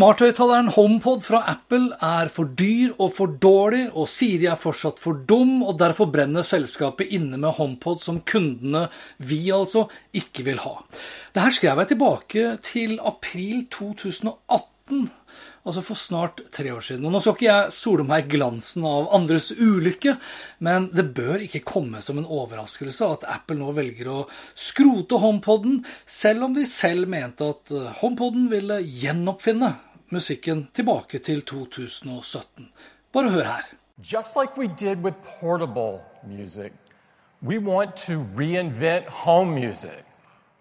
Smarthøyttaleren HomePod fra Apple er for dyr og for dårlig, og Siri er fortsatt for dum, og derfor brenner selskapet inne med HomePod som kundene, vi altså, ikke vil ha. Det her skrev jeg tilbake til april 2018, altså for snart tre år siden. Og nå skal ikke jeg sole meg i glansen av andres ulykke, men det bør ikke komme som en overraskelse at Apple nå velger å skrote HomePoden, selv om de selv mente at HomePoden ville gjenoppfinne musikken tilbake til 2017. Bare hør her. Just like we did with portable music, we want to reinvent home music.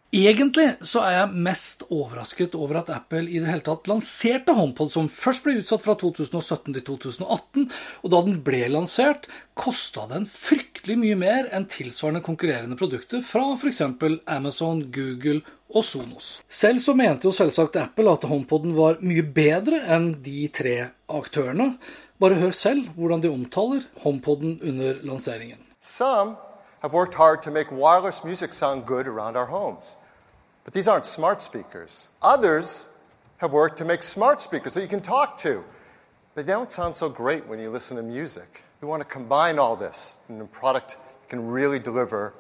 Egentlig så er jeg mest overrasket over at Apple i det hele tatt lanserte HomePod, som først ble utsatt fra 2017 til 2018. Og da den ble lansert, kosta den fryktelig mye mer enn tilsvarende konkurrerende produkter fra f.eks. Amazon, Google og Sonos. Selv så mente jo selvsagt Apple at HomePoden var mye bedre enn de tre aktørene. Bare hør selv hvordan de omtaler HomePoden under lanseringen. Some have worked hard to make wireless music sound good around our homes. But these aren't smart speakers. Others have worked to make smart speakers that you can talk to. They don't sound so great when you listen to music. We want to combine all this in a product that can really deliver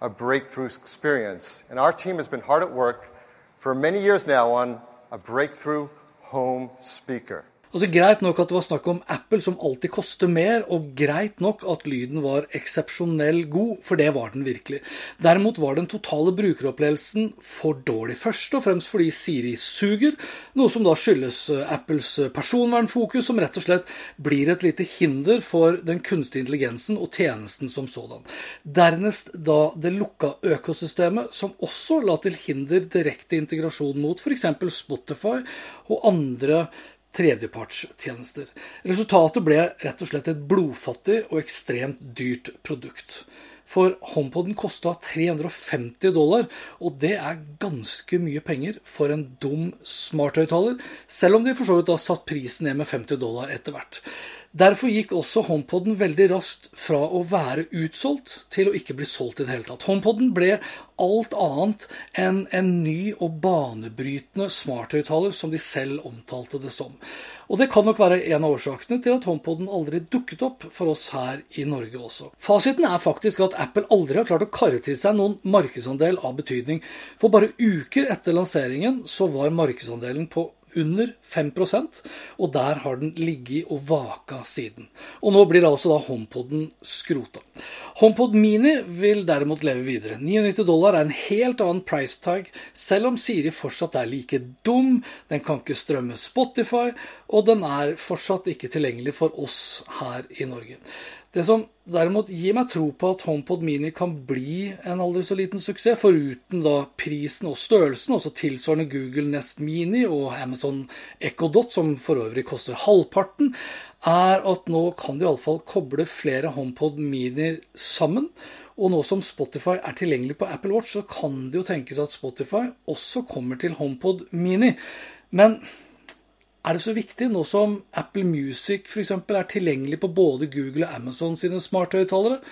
a breakthrough experience. And our team has been hard at work for many years now on a breakthrough home speaker. Altså Greit nok at det var snakk om Apple, som alltid koster mer, og greit nok at lyden var eksepsjonell god, for det var den virkelig. Derimot var den totale brukeropplevelsen for dårlig. Først og fremst fordi Siri suger, noe som da skyldes Apples personvernfokus, som rett og slett blir et lite hinder for den kunstige intelligensen og tjenesten som sådan. Dernest da det lukka økosystemet, som også la til hinder direkte integrasjon mot f.eks. Spotify og andre tredjepartstjenester. Resultatet ble rett og slett et blodfattig og ekstremt dyrt produkt. For HomePoden kosta 350 dollar, og det er ganske mye penger for en dum smarthøyttaler, selv om de for så vidt da satt prisen ned med 50 dollar etter hvert. Derfor gikk også HomePoden veldig raskt fra å være utsolgt til å ikke bli solgt i det hele tatt. HomePoden ble alt annet enn en ny og banebrytende smarthøyttaler, som de selv omtalte det som. Og det kan nok være en av årsakene til at HomePoden aldri dukket opp for oss her i Norge også. Fasiten er faktisk at Apple aldri har klart å karre til seg noen markedsandel av betydning. For bare uker etter lanseringen så var markedsandelen på under 5% og der har den ligget og vaka siden. Og nå blir altså da HomePoden skrota. HomePod Mini vil derimot leve videre. 99 dollar er en helt annen price tag, selv om Siri fortsatt er like dum, den kan ikke strømme Spotify, og den er fortsatt ikke tilgjengelig for oss her i Norge. Det som derimot gir meg tro på at HomePod Mini kan bli en aldri så liten suksess, foruten da prisen og størrelsen, også tilsvarende Google Nest Mini og Amazon Echo Dot, som for øvrig koster halvparten, er at nå kan de iallfall koble flere HomePod Minier sammen. Og nå som Spotify er tilgjengelig på Apple Watch, så kan det jo tenkes at Spotify også kommer til HomePod Mini. Men er det så viktig nå som Apple Music f.eks. er tilgjengelig på både Google og Amazon sine smarthøyttalere,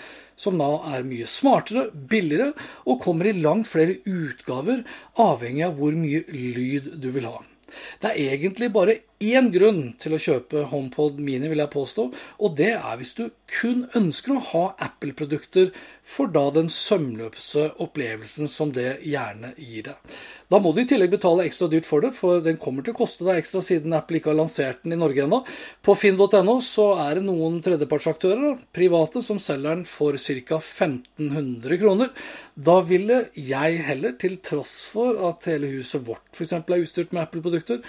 som nå er mye smartere, billigere og kommer i langt flere utgaver, avhengig av hvor mye lyd du vil ha. Det er egentlig bare én grunn til å kjøpe HomePod Mini, vil jeg påstå, og det er hvis du kun ønsker å ha Apple-produkter for da den sømløse opplevelsen som det gjerne gir deg. Da må du i tillegg betale ekstra dyrt for det, for den kommer til å koste deg ekstra siden Apple ikke har lansert den i Norge ennå. På finn.no så er det noen tredjepartsaktører, private, som selger den for ca. 1500 kroner. Da ville jeg heller, til tross for at hele huset vårt f.eks. er utstyrt med Apple-produkter,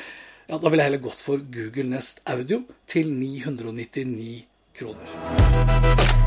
ja, da ville jeg heller gått for Google Nest Audio til 999 kroner.